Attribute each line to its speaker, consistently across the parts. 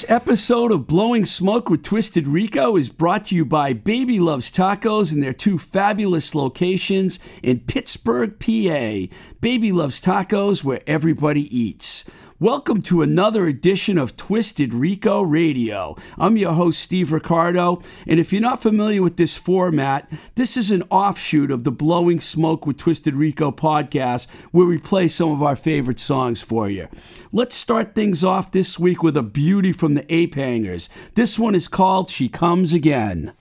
Speaker 1: This episode of Blowing Smoke with Twisted Rico is brought to you by Baby Loves Tacos and their two fabulous locations in Pittsburgh, PA. Baby Loves Tacos, where everybody eats. Welcome to another edition of Twisted Rico Radio. I'm your host, Steve Ricardo, and if you're not familiar with this format, this is an offshoot of the Blowing Smoke with Twisted Rico podcast where we play some of our favorite songs for you. Let's start things off this week with a beauty from the Ape Hangers. This one is called She Comes Again.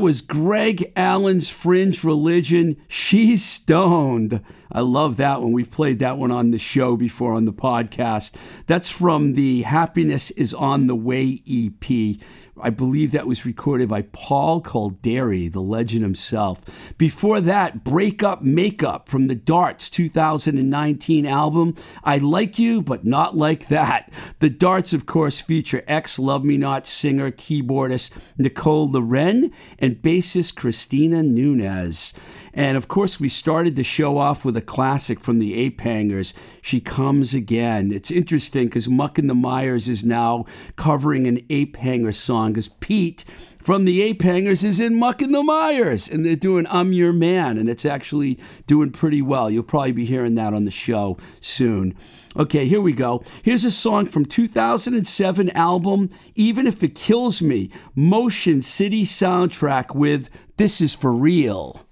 Speaker 2: Was Greg Allen's Fringe Religion. She's stoned. I love that one. We've played that one on the show before on the podcast. That's from the Happiness is on the Way EP. I believe that was recorded by Paul Calderi, the legend himself. Before that, Break Up Makeup from the Darts 2019 album, I Like You, but Not Like That. The Darts, of course, feature ex Love Me Not singer, keyboardist Nicole Laurenne and bassist Christina Nunez. And of course, we started the show off with a classic from the Ape Hangers, She Comes Again. It's interesting because Muck and the Mires is now covering an Ape Hanger song because Pete from the Ape Hangers is in Muck and the Mires, and they're doing I'm Your Man, and it's actually doing pretty well. You'll probably be hearing that on the show soon. Okay, here we go. Here's a song from 2007 album, Even If It Kills Me, Motion City soundtrack with This Is For Real.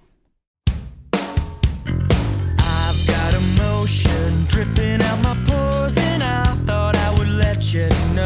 Speaker 3: You know.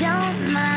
Speaker 3: Don't
Speaker 4: mind.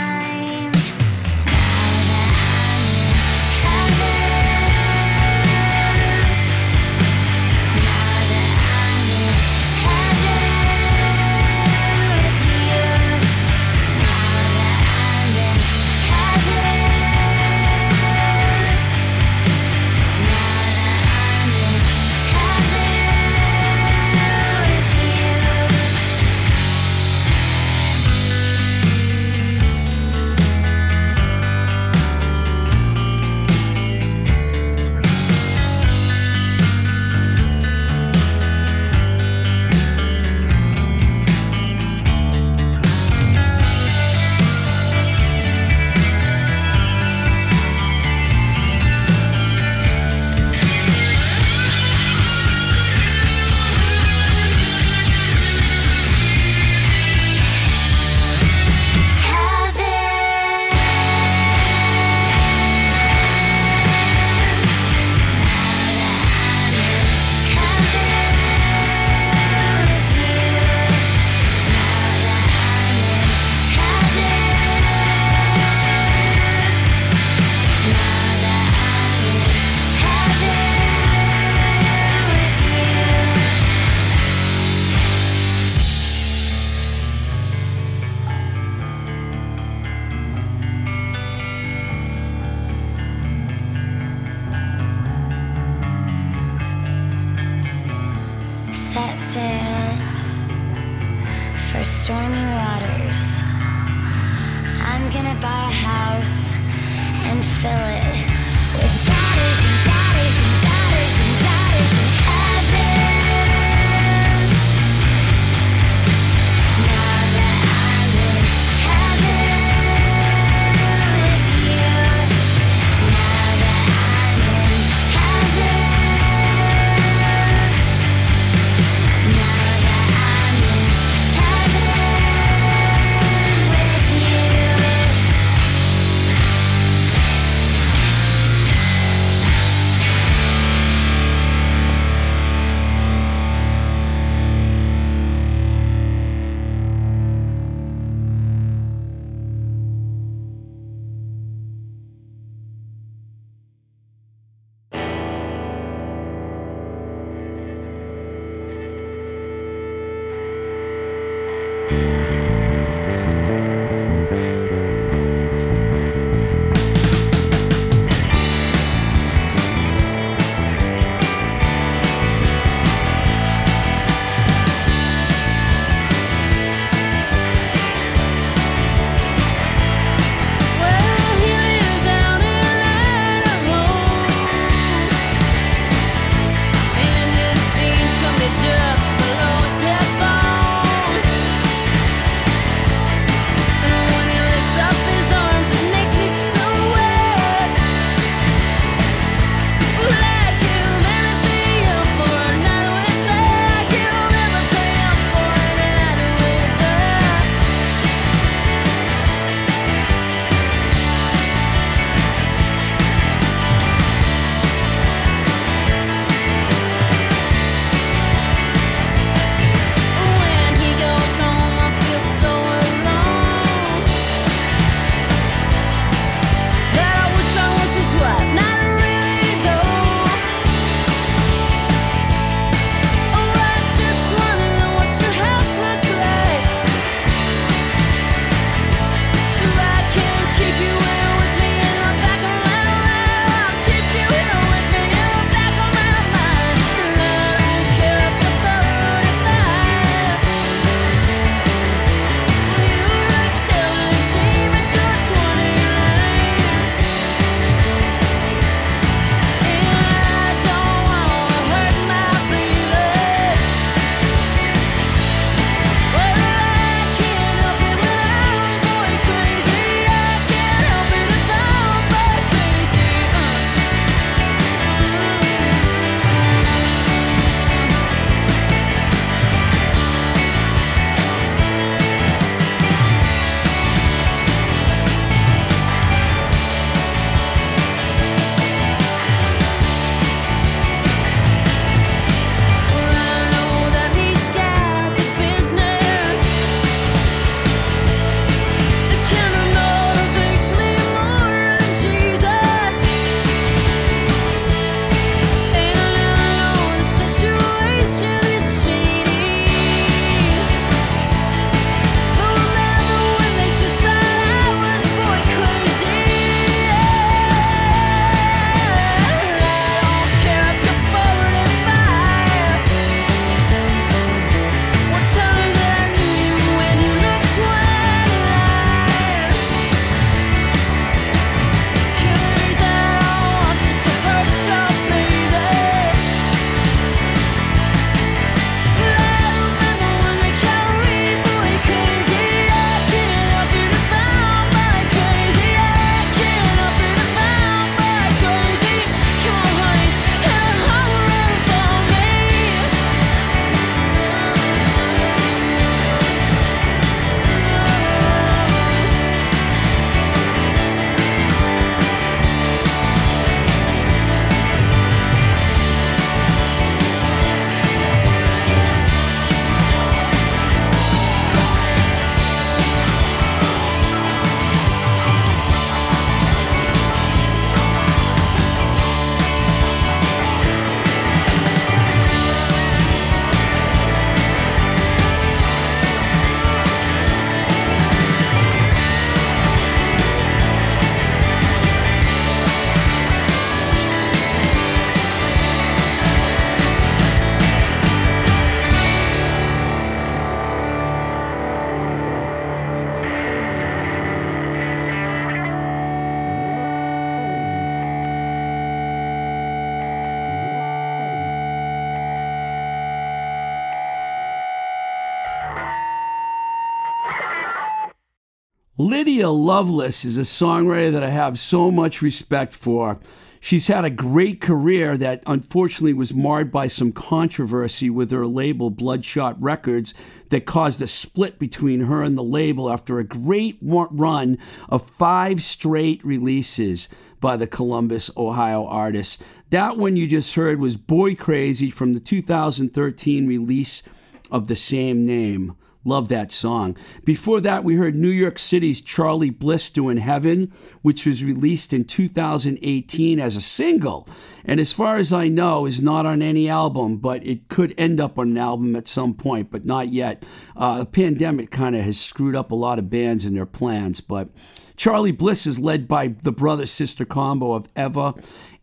Speaker 2: Lydia Loveless is a songwriter that I have so much respect for. She's had a great career that unfortunately was marred by some controversy with her label Bloodshot Records that caused a split between her and the label after a great run of five straight releases by the Columbus, Ohio artist. That one you just heard was Boy Crazy from the 2013 release of the same name. Love that song. Before that, we heard New York City's Charly Bliss doing Heaven, which was released in 2018 as a single. And as far as I know, is not on any album, but it could end up on an album at some point, but not yet. Uh, the pandemic kind of has screwed up a lot of bands and their plans, but Charly Bliss is led by the brother sister combo of Eva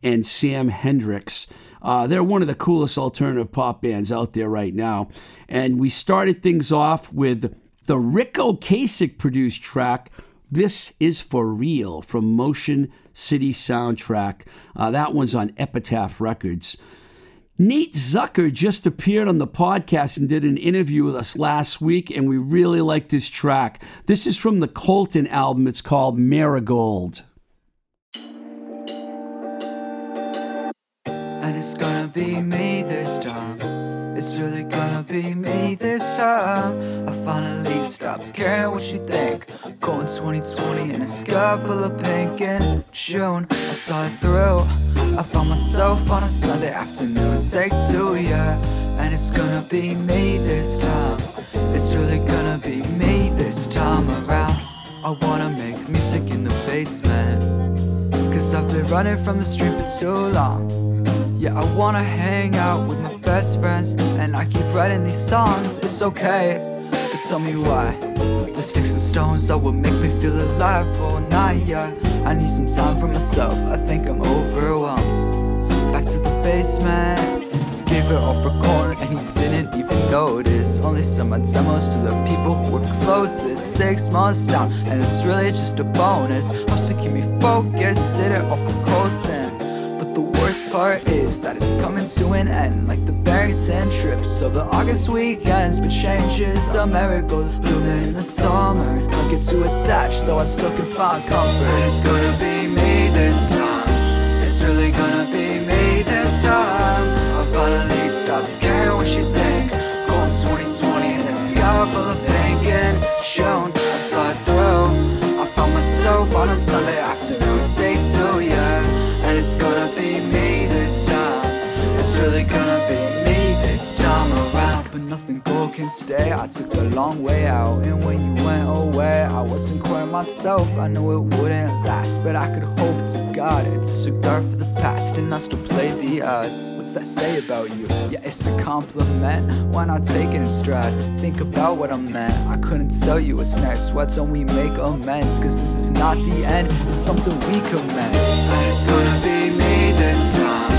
Speaker 2: and Sam Hendricks. Uh, they're one of the coolest alternative pop bands out there right now. And we started things off with the Ric Ocasek produced track, This Is For Real, from Motion City Soundtrack. Uh, that one's on Epitaph Records. Nate Zucker just appeared on the podcast and did an interview with us last week, and we really like this track. This is from the Colton album. It's called Marigold.
Speaker 5: It's gonna be me this time. It's really gonna be me this time. I finally stopped caring what you think. Going 2020 in a sky full of pink in June. I saw it through. I found myself on a Sunday afternoon. Take two, yeah. And it's gonna be me this time. It's really gonna be me this time around. I wanna make music in the basement. Cause I've been running from the street for too long. Yeah, I wanna hang out with my best friends, and I keep writing these songs. It's okay, but tell me why. The sticks and stones are what make me feel alive all night. Yeah, I need some time for myself. I think I'm overwhelmed. Back to the basement. Gave it all for corn, and he didn't even notice. Only sent my demos to the people who were closest. Six months down, and it's really just a bonus. Helps to keep me focused. Did it all for Colton. Worst part is that it's coming to an end Like the Barrington trip So the August weekends But changes a marigold blooming in the summer. Don't get too attached Though I still can find comfort. It's gonna be me this time. It's really gonna be me this time. I finally stopped caring what you think. Going 2020 in a sky full of pink and shown I it through I found myself on a Sunday afternoon Say two, yeah it's gonna be me this time. It's really gonna be But nothing gold can stay. I took the long way out And when you went away I wasn't quite myself. I knew it wouldn't last But I could hope to God It's a disregard for the past And I still play the odds. What's that say about you? Yeah, it's a compliment. Why not take it in stride? Think about what I meant. I couldn't tell you what's next. Why don't we make amends? Cause this is not the end. It's something we commend And it's gonna be me this time.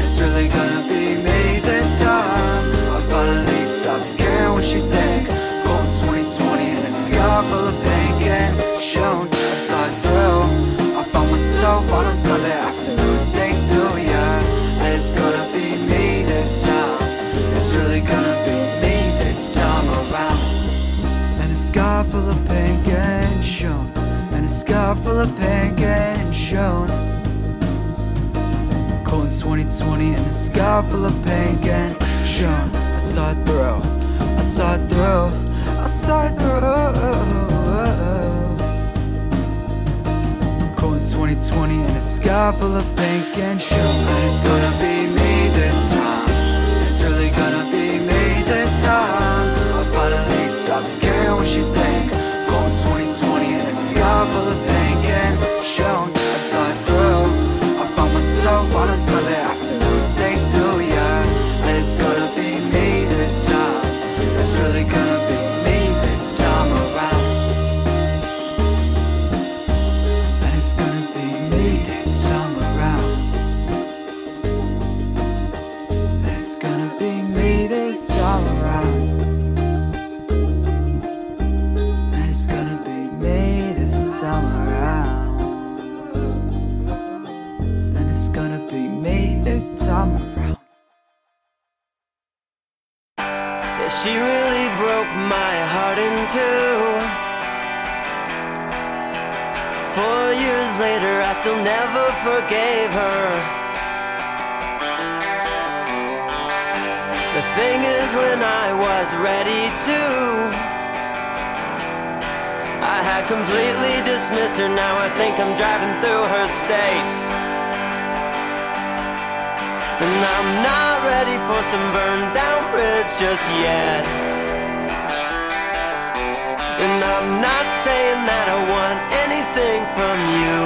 Speaker 5: It's really gonna be stopped caring what you think. Going 2020 in a sky full of pink. And shown I saw it through I found myself on a Sunday afternoon. Say yeah And it's gonna be me this time. It's really gonna be me this time around. And a sky full of pink. And shown. And a sky full of pink. And shown. Cold in 2020 in a sky full of pink. And shown I saw it through It through it through. Cold in 2020 in a sky full of pink and shown And it's gonna be me this time
Speaker 3: completely dismissed her. Now I think I'm driving through her state. And I'm not ready for some burned down bridge just yet. And I'm not saying that I want anything from you.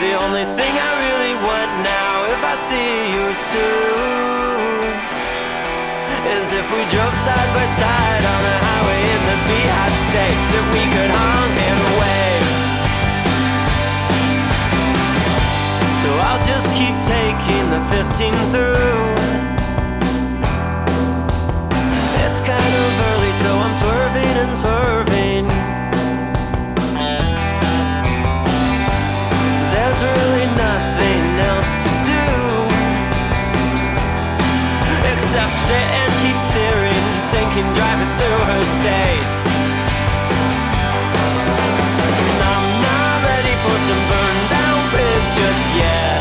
Speaker 3: The only thing I really want now, if I see you soon, is if we drove side by side on a highway in the beehive state, that we could honk and wave. So I'll just keep taking the 15 through. It's kind of early, so I'm swerving and swerving. There's really nothing else to do except sit thinking, driving through her state. And I'm not ready for some burned down bridge just yet.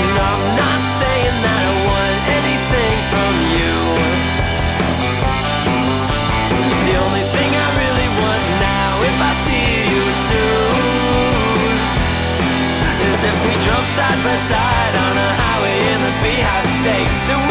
Speaker 3: And I'm not saying that I want anything from you. The only thing I really want now, if I see you soon, is if we drove side by side on a highway in the beehive state,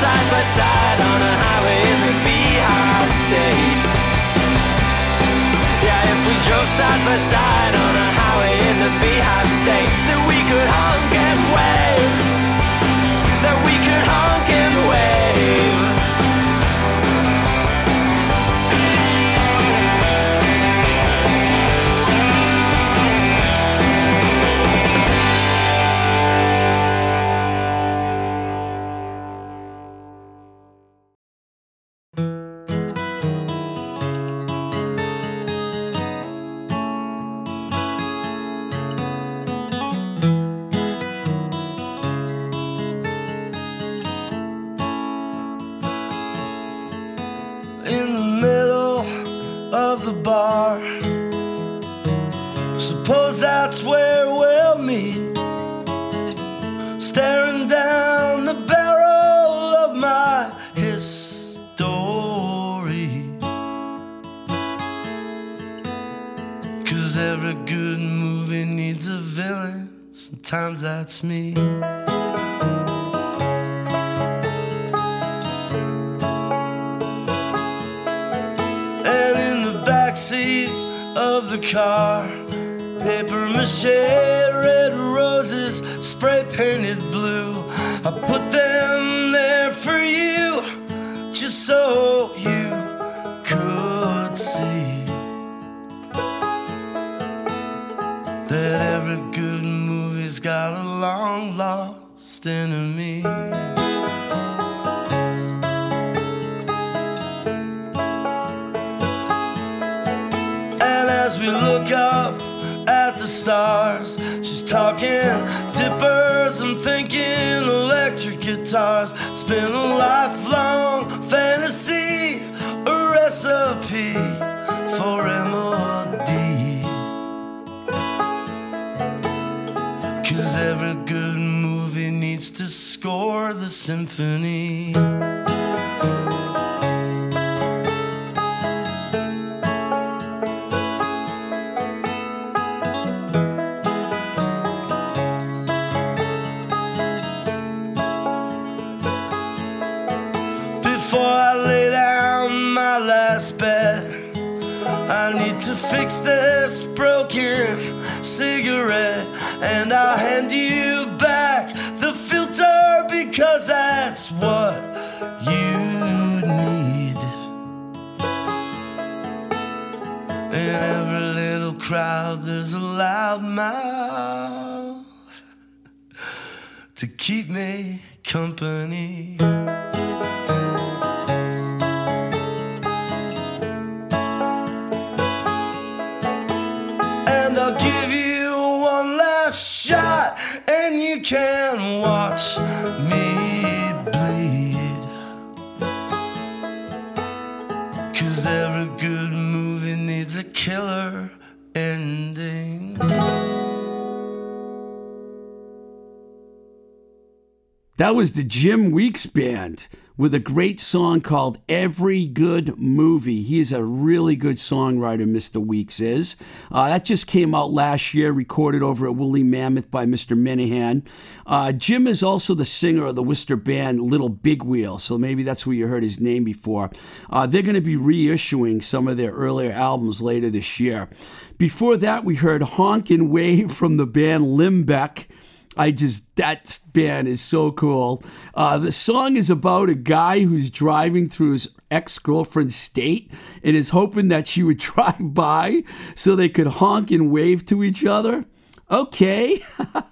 Speaker 3: side by side on a highway in the beehive state. Yeah, if we drove side by side on a highway in the beehive state, that we could honk and wave. That we could honk and wave.
Speaker 6: That's me. And in the backseat of the car, paper mache, red roses, spray painted blue. I put them there for you, just so you could see enemy. And as we look up at the stars, she's talking dippers. I'm thinking electric guitars. It's been a lifelong fantasy, a recipe to score the symphony. Before I lay down my last bet, I need to fix this broken cigarette, and I'll hand you because that's what you need. In every little crowd, there's a loud mouth to keep me company. Can watch me bleed. Cause every good movie needs a killer ending.
Speaker 4: That was the Jim Weeks Band with a great song called Every Good Movie. He is a really good songwriter, Mr. Weeks is. Uh, that just came out last year, recorded over at Woolly Mammoth by Mr. Minehan. Uh, Jim is also the singer of the Worcester band Little Big Wheel, so maybe that's where you heard his name before. Uh, they're going to be reissuing some of their earlier albums later this year. Before that, we heard Honk and Wave from the band Limbeck. I just that band is so cool. Uh, the song is about a guy who's driving through his ex girlfriend's state and is hoping that she would drive by so they could honk and wave to each other. Okay. uh,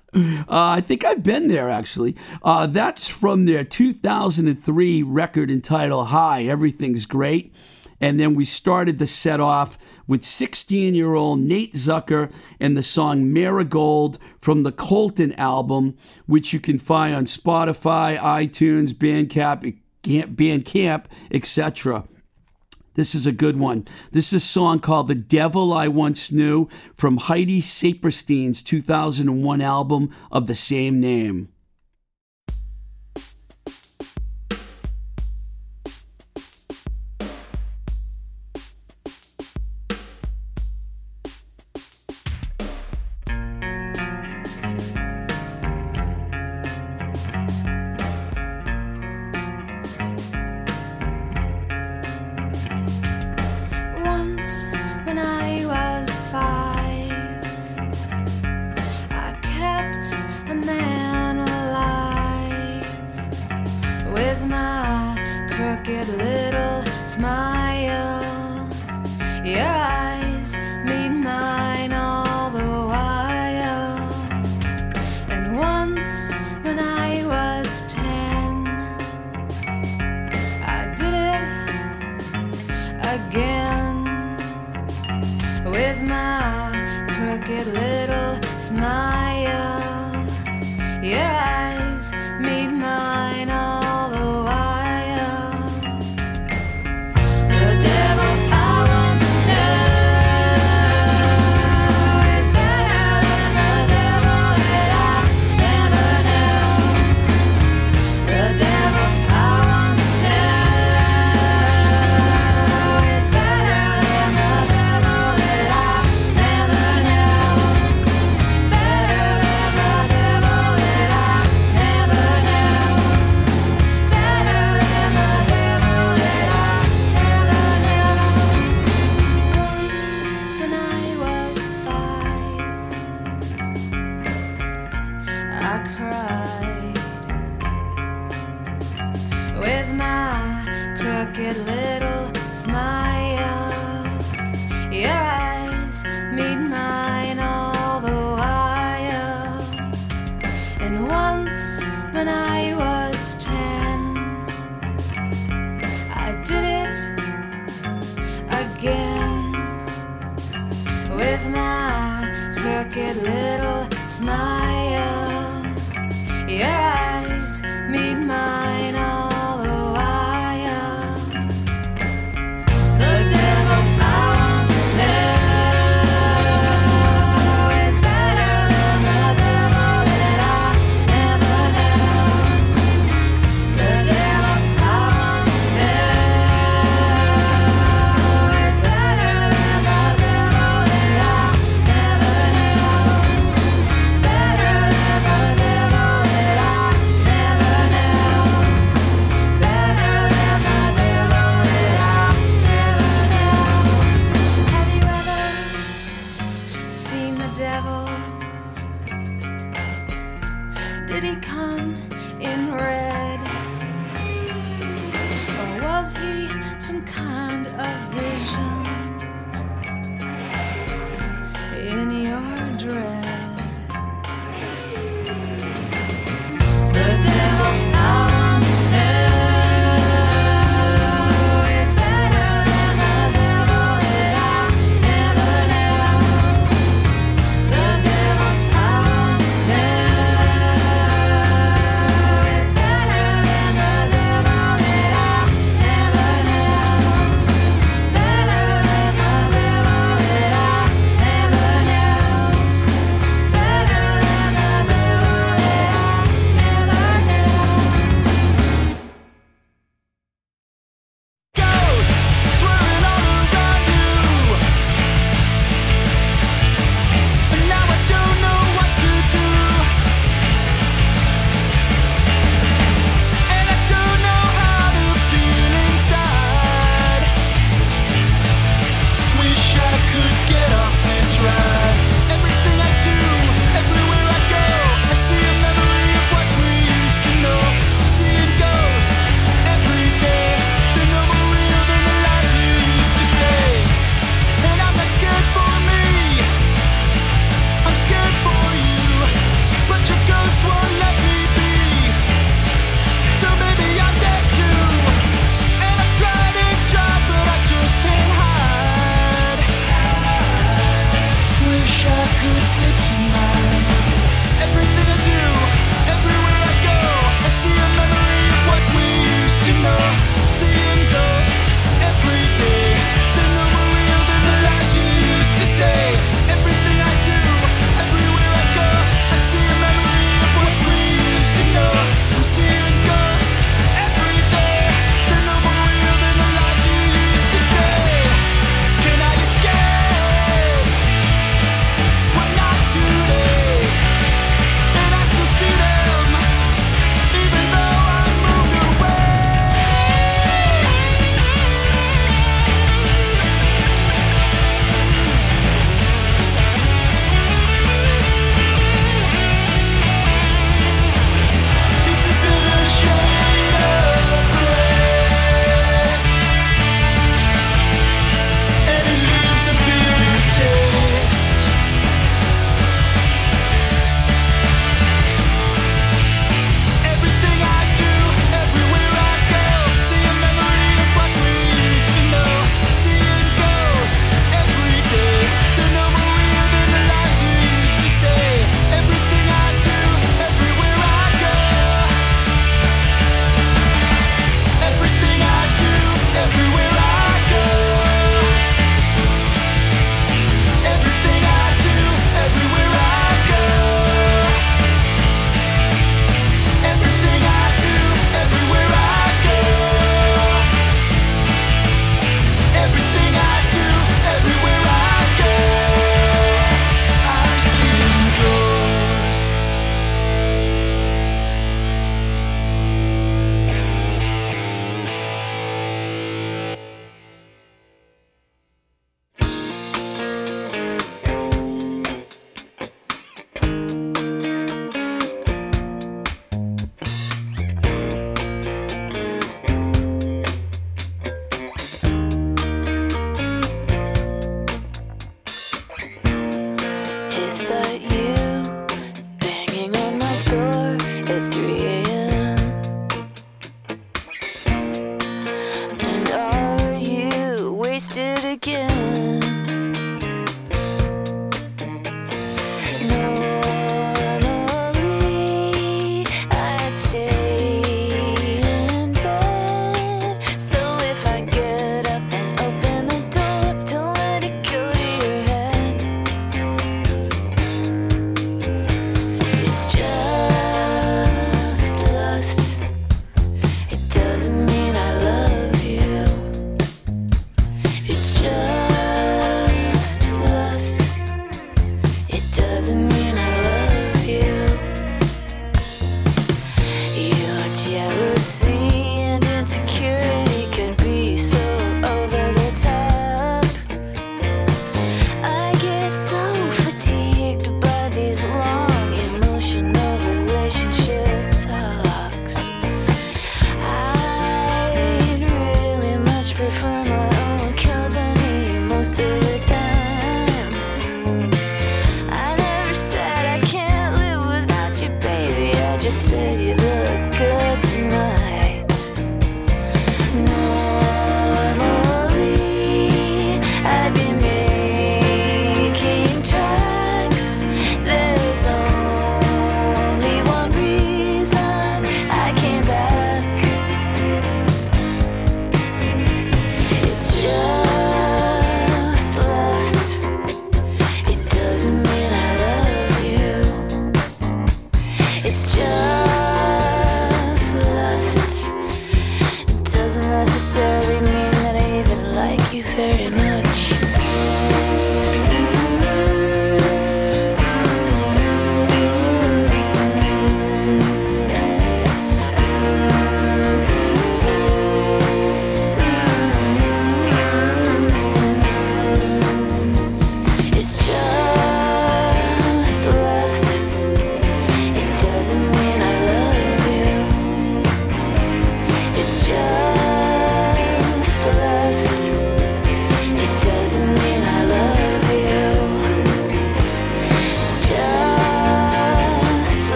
Speaker 4: I think I've been there actually. Uh, that's from their 2003 record entitled Hi, Everything's Great. And then we started the set off with 16 year old Nate Zucker and the song Marigold from the Colton album, which you can find on Spotify, iTunes, Bandcamp, Bandcamp etc. This is a good one. This is a song called The Devil I Once Knew from Heidi Saperstein's 2001 album of the same name.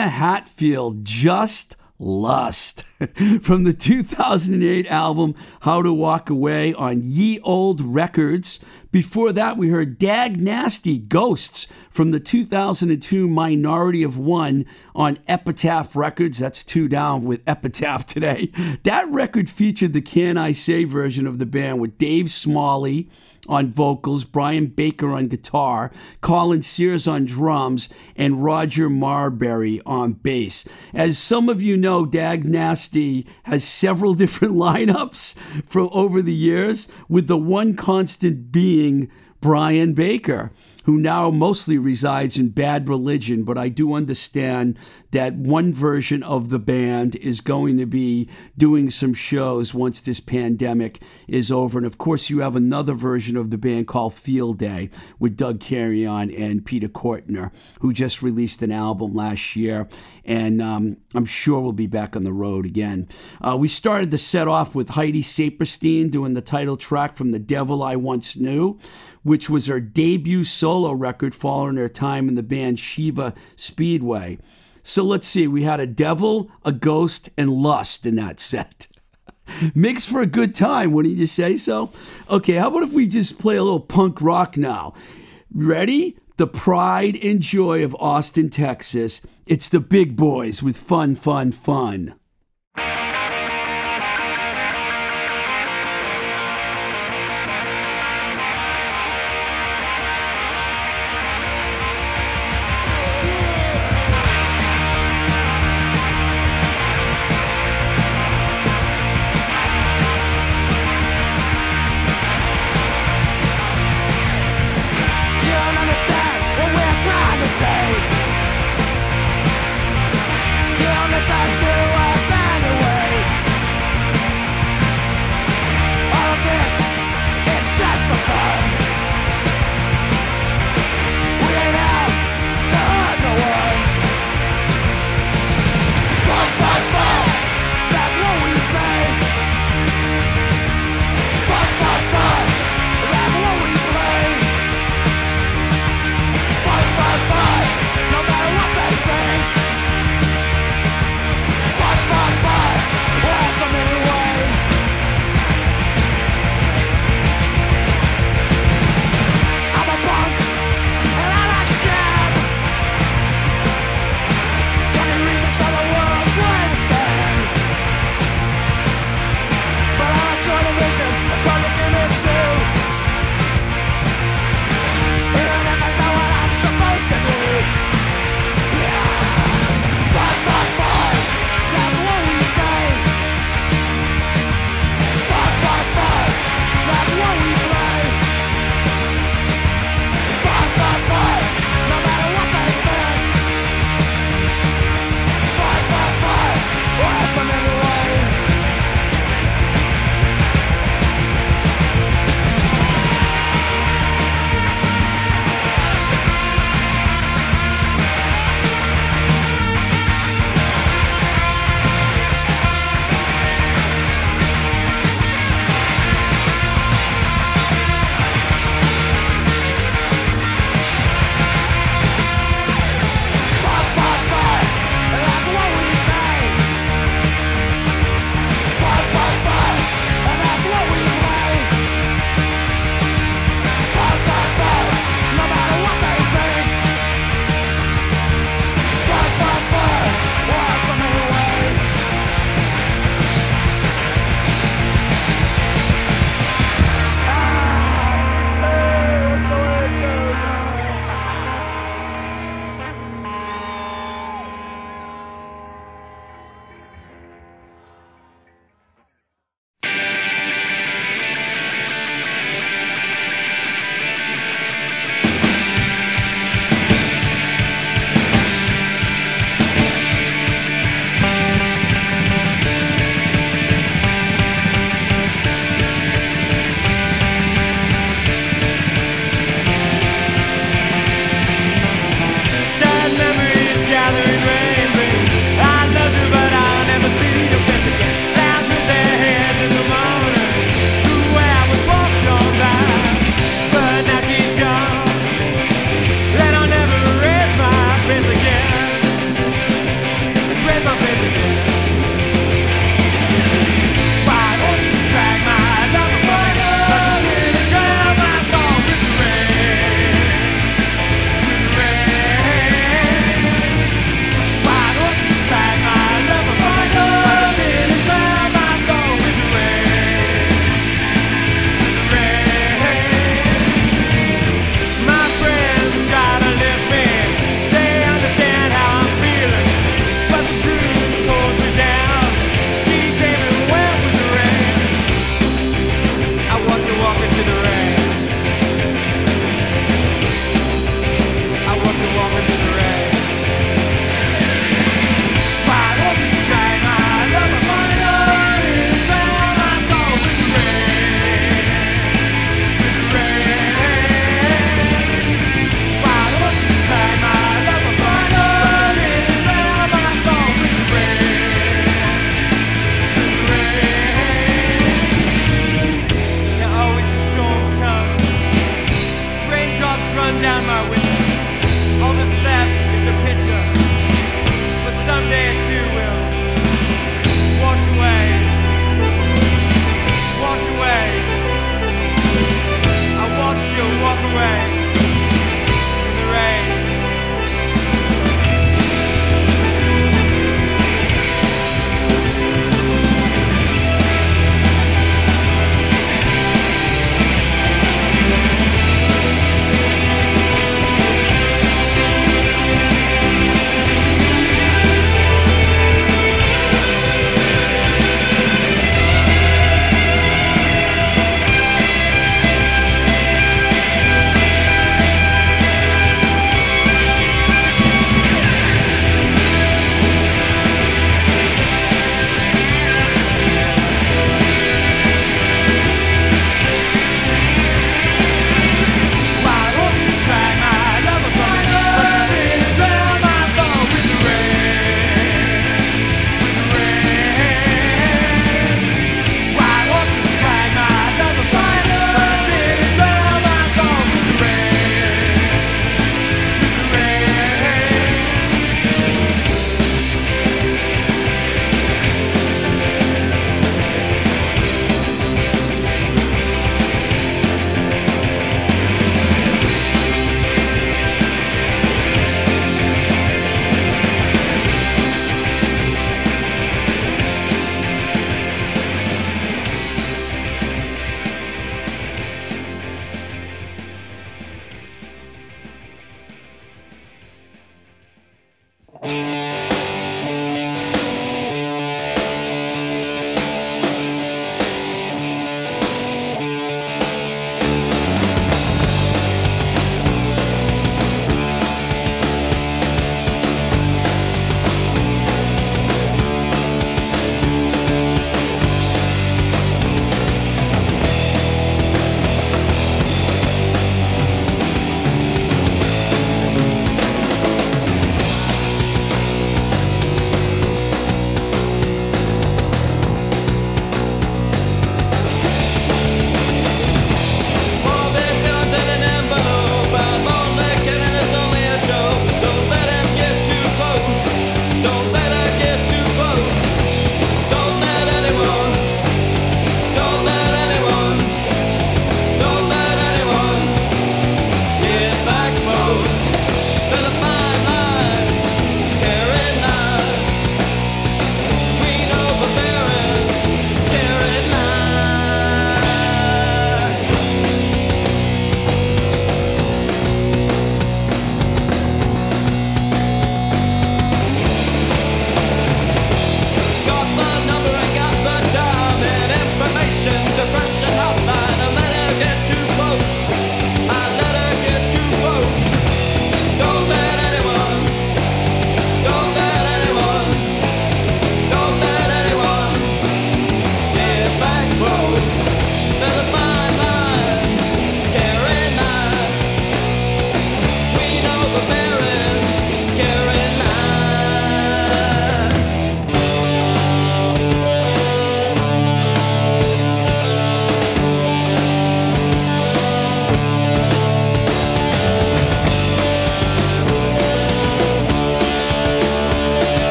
Speaker 2: Juliana Hatfield, Just Lust. From the 2008 album How to Walk Away on Ye Olde Records. Before that, we heard Dag Nasty Ghosts from the 2002 Minority of One on Epitaph Records. That's two down with Epitaph today. That record featured the Can I Say version of the band with Dave Smalley on vocals, Brian Baker on guitar, Colin Sears on drums, and Roger Marbury on bass. As some of you know, Dag Nasty has several different lineups from over the years, with the one constant being Brian Baker, who now mostly resides in Bad Religion, but I do understand that one version of the band is going to be doing some shows once this pandemic is over. And of course, you have another version of the band called Field Day with Doug Carrion and Peter Cortner, who just released an album last year. And um, I'm sure we'll be back on the road again. Uh, we started the set off with Heidi Saperstein doing the title track from The Devil I Once Knew which was her debut solo record following her time in the band Shiva Speedway. So let's see, we had a devil, a ghost, and lust in that set. Mixed for a good time, wouldn't you say so? Okay, how about if we just play a little punk rock now? Ready? The pride and joy of Austin, Texas. It's the big boys with fun, fun, fun.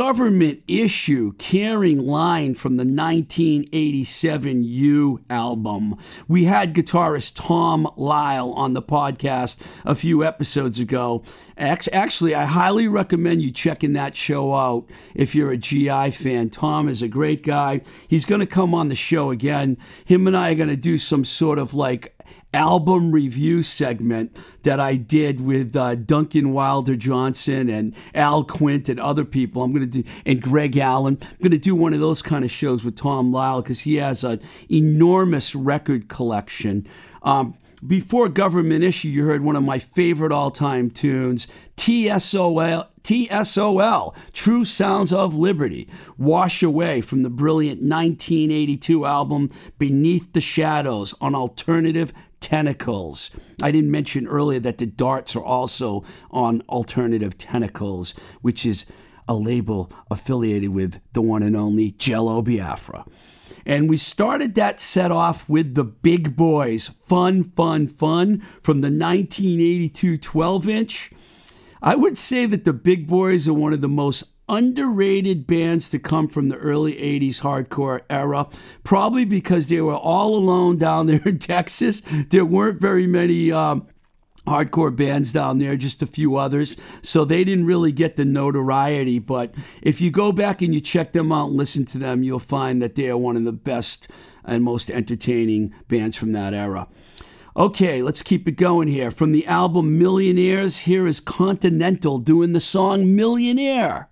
Speaker 2: Government issue carrying line from the 1987 You album. We had guitarist Tom Lyle on the podcast a few episodes ago. Actually, I highly recommend you checking that show out if you're a GI fan. Tom is a great guy. He's going to come on the show again. Him and I are going to do some sort of like album review segment that I did with uh, Duncan Wilder Johnson and Al Quint and other people. I'm going to do and Greg Allen. I'm going to do one of those kind of shows with Tom Lyle because he has an enormous record collection. Um, before government issue, you heard one of my favorite all-time tunes, TSOL, TSOL, True Sounds of Liberty, Wash Away from the brilliant 1982 album Beneath the Shadows on Alternative Tentacles. I didn't mention earlier that the Darts are also on Alternative Tentacles, which is a label affiliated with the one and only Jello Biafra. And we started that set off with the Big Boys, Fun, Fun, Fun, from the 1982 12 inch. I would say that the Big Boys are one of the most underrated bands to come from the early 80s hardcore era, probably because they were all alone down there in Texas. There weren't very many. Um, hardcore bands down there, just a few others. So they didn't really get the notoriety. But if you go back and you check them out and listen to them, you'll find that they are one of the best and most entertaining bands from that era. Okay, let's keep it going here. From the album Millionaires, here is Continental doing the song Millionaire.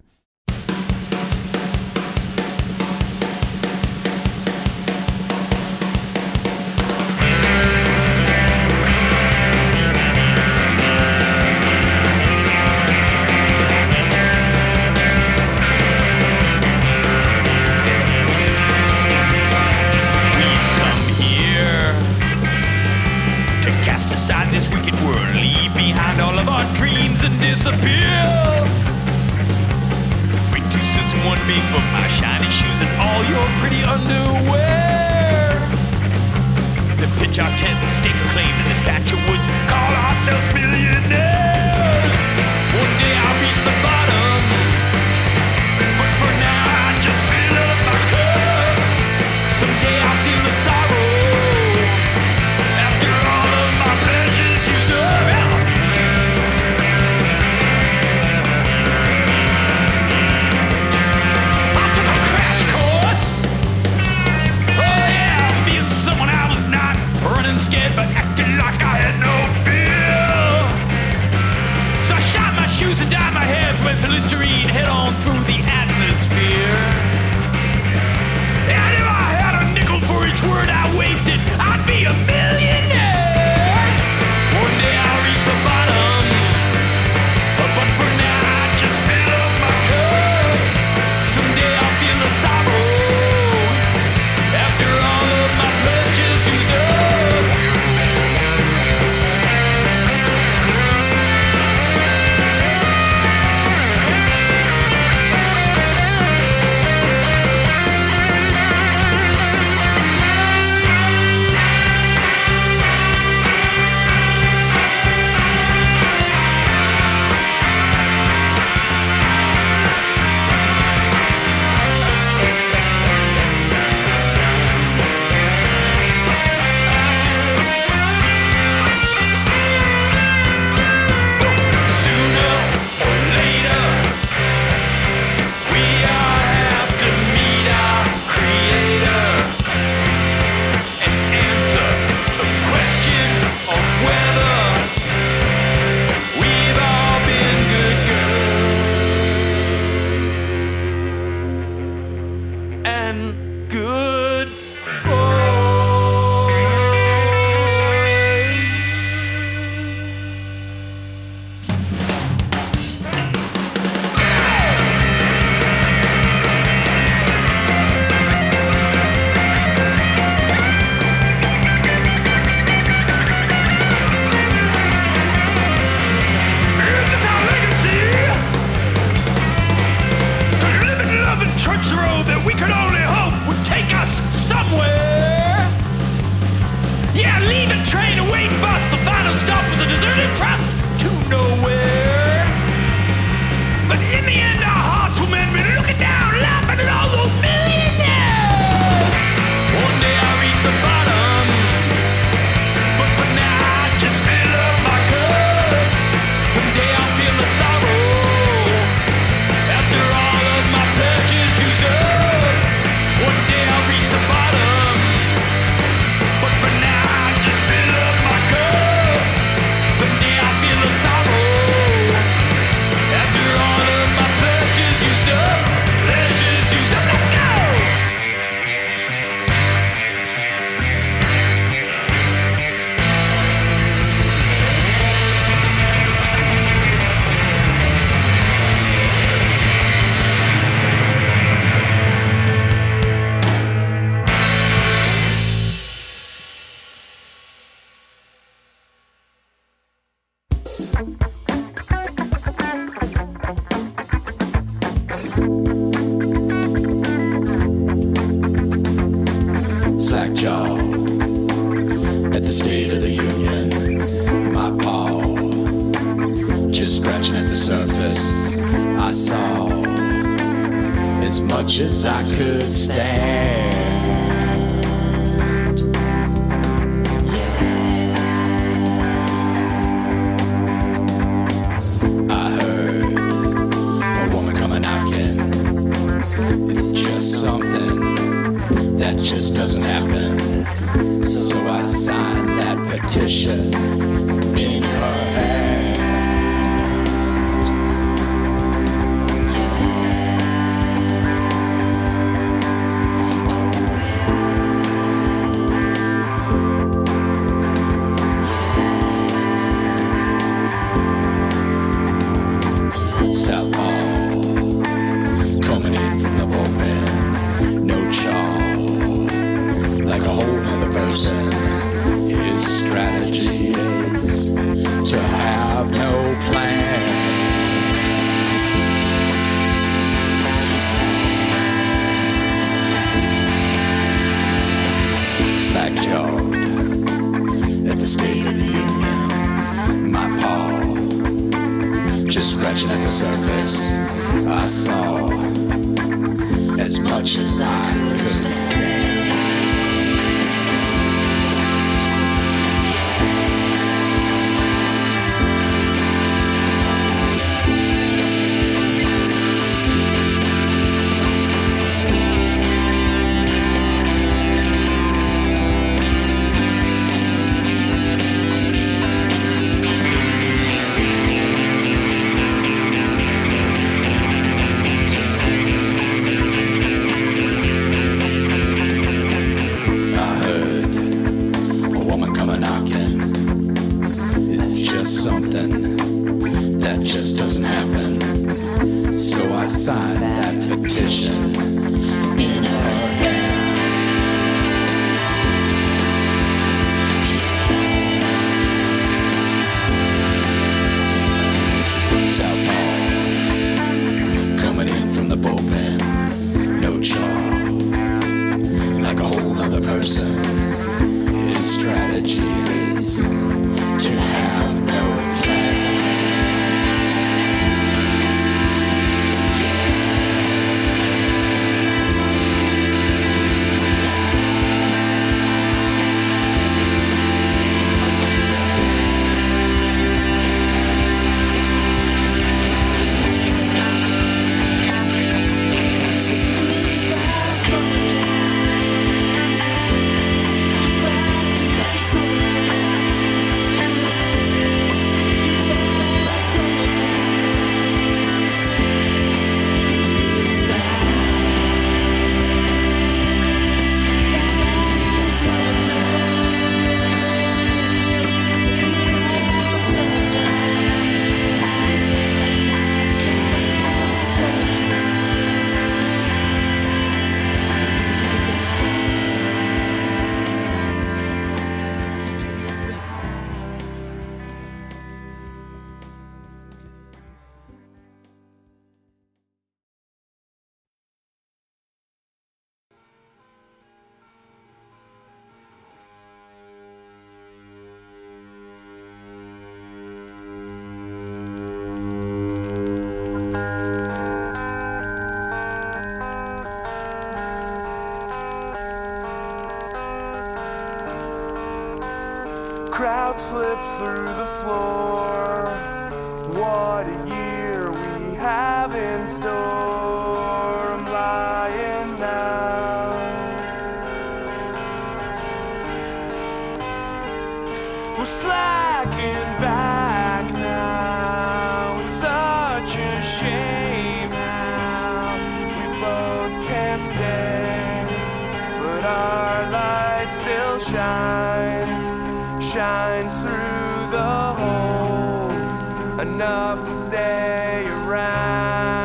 Speaker 3: Shines through the holes enough to stay around,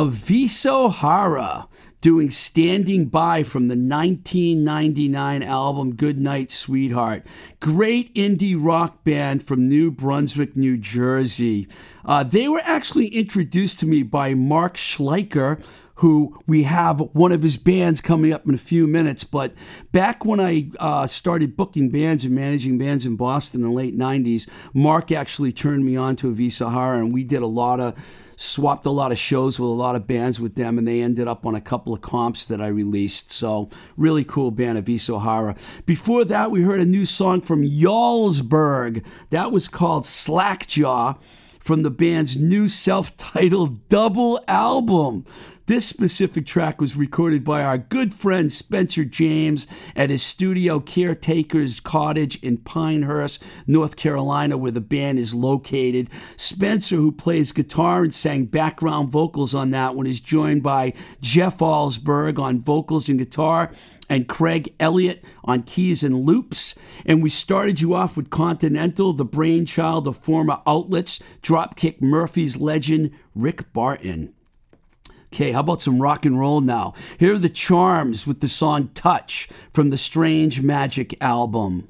Speaker 2: Aviso Hara doing Standing By from the 1999 album Good Night Sweetheart. Great indie rock band from New Brunswick, New Jersey. Uh, they were actually introduced to me by Mark Schleicher, who we have one of his bands coming up in a few minutes. But back when I uh, started booking bands and managing bands in Boston in the late 90s, Mark actually turned me on to Avisa Hara, and we did a lot of swapped a lot of shows with a lot of bands with them, and they ended up on a couple of comps that I released. So, really cool band, Aviso Hara. Before that, we heard a new song from Jarlsberg. That was called Slackjaw from the band's new self titled double album. This specific track was recorded by our good friend Spencer James at his studio Caretaker's Cottage in Pinehurst, North Carolina, where the band is located. Spencer, who plays guitar and sang background vocals on that one, is joined by Jeff Alsberg on vocals and guitar and Craig Elliott on keys and loops. And we started you off with Continental, the brainchild of former outlets, Dropkick Murphys legend Rick Barton. Okay, how about some rock and roll now? Here are the Charms with the song Touch from the Strange Magic album.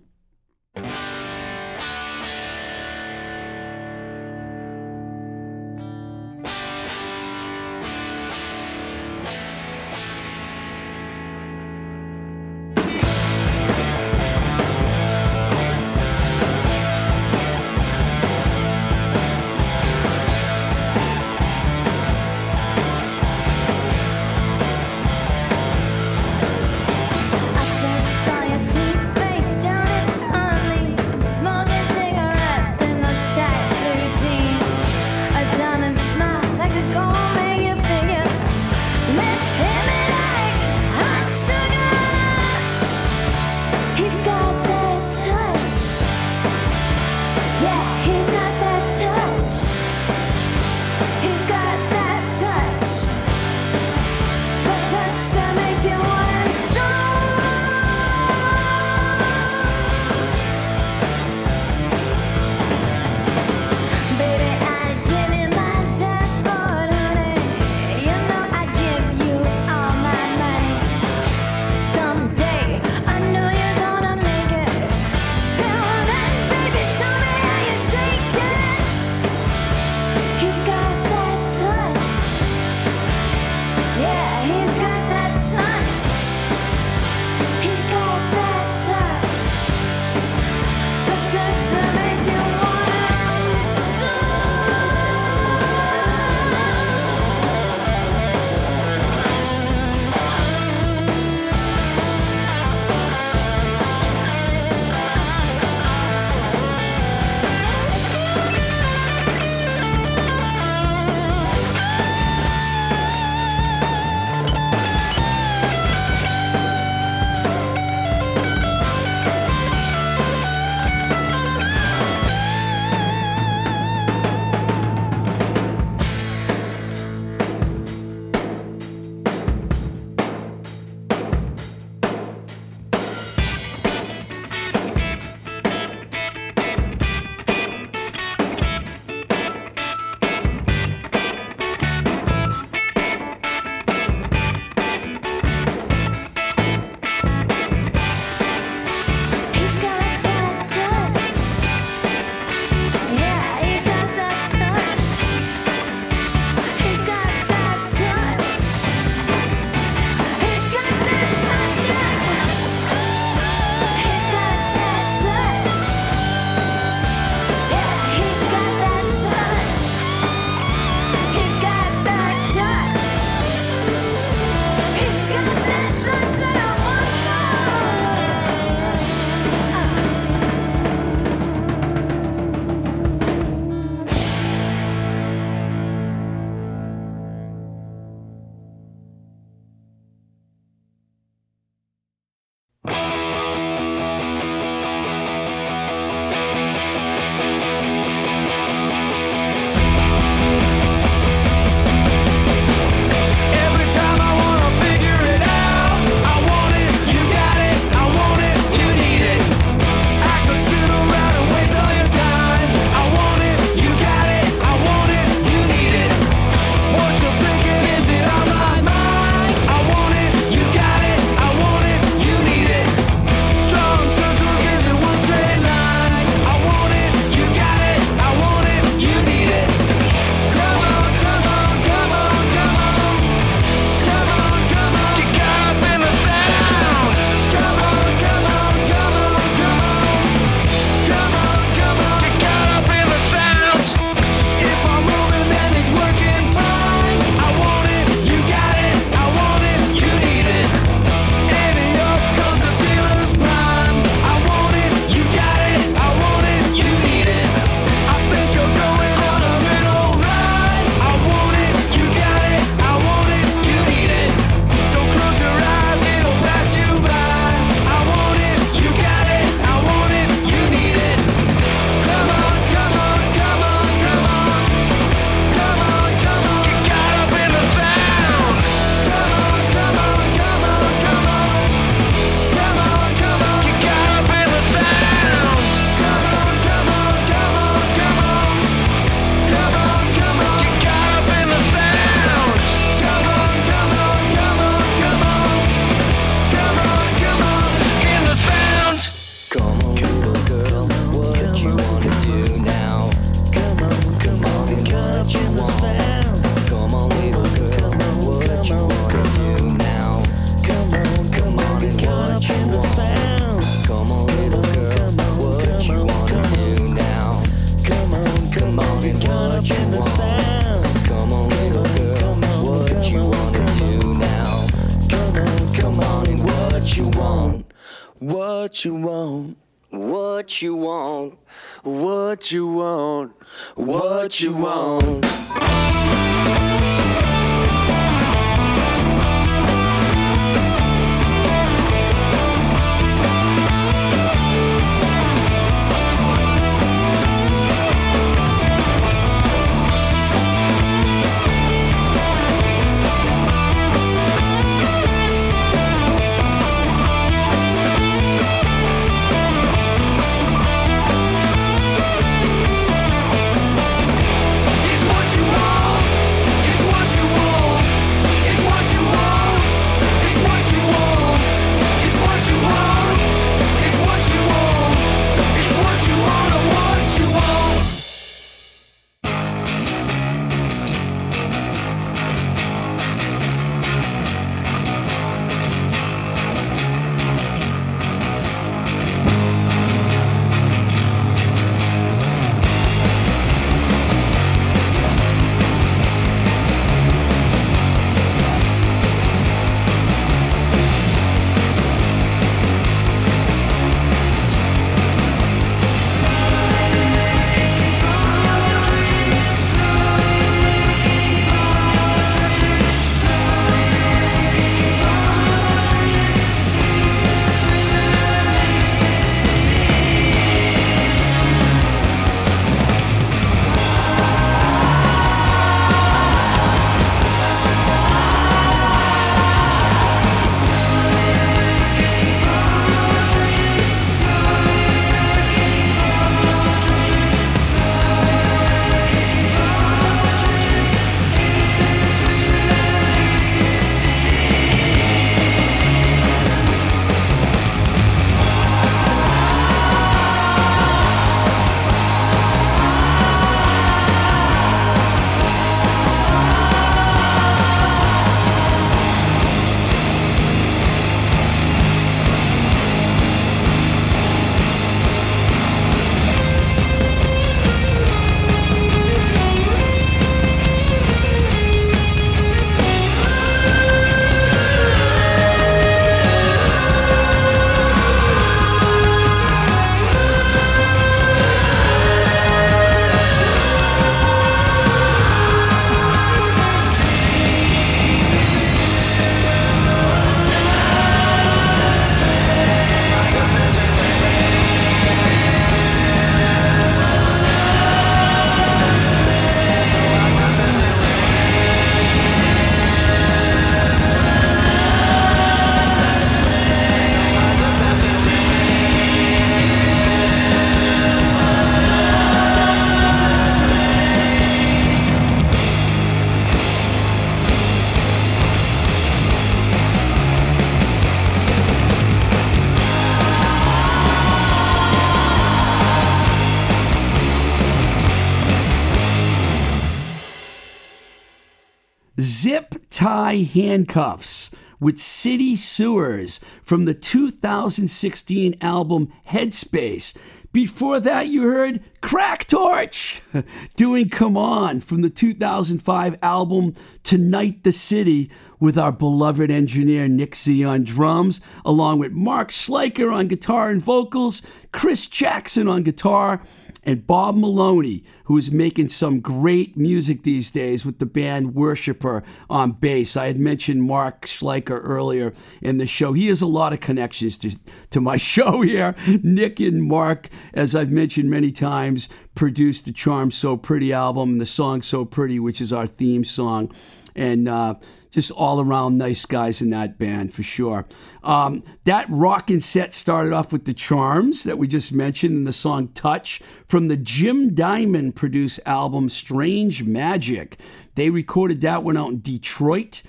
Speaker 2: Zip tie handcuffs with city sewers from the 2016 album Headspace. Before that, you heard Crack Torch doing Come On from the 2005 album Tonight the City with our beloved engineer Nick on drums, along with Mark Schleicher on guitar and vocals, Chris Jackson on guitar, and Bob Maloney, who is making some great music these days with the band Worshipper on bass. I had mentioned Mark Schleicher earlier in the show. He has a lot of connections to, to my show here. Nick and Mark, as I've mentioned many times, produced the Charm So Pretty album and the song So Pretty, which is our theme song. And uh, just all around nice guys in that band for sure. Um, that rockin' set started off with the Charms that we just mentioned in the song Touch from the Jim Diamond produced album Strange Magic. They recorded that one out in Detroit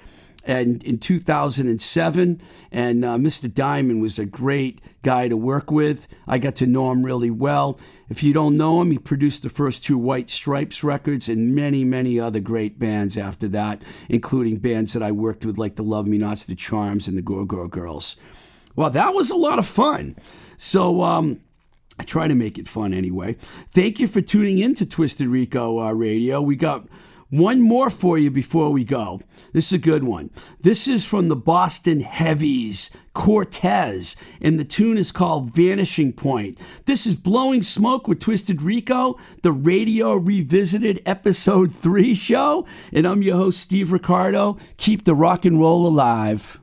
Speaker 2: and in 2007 and uh, mr diamond was a great guy to work with i got to know him really well if you don't know him he produced the first two white stripes records and many many other great bands after that including bands that i worked with like the love me nots the charms and the go go girls well that was a lot of fun so um I try to make it fun anyway. Thank you for tuning in to Twisted Rico uh, Radio. We got One more for you before we go. This is a good one. This is from the Boston Heavies, Cortez, and the tune is called Vanishing Point. This is Blowing Smoke with Twisted Rico, the Radio Revisited Episode 3 show, and I'm your host, Steve Ricardo. Keep the rock and roll alive.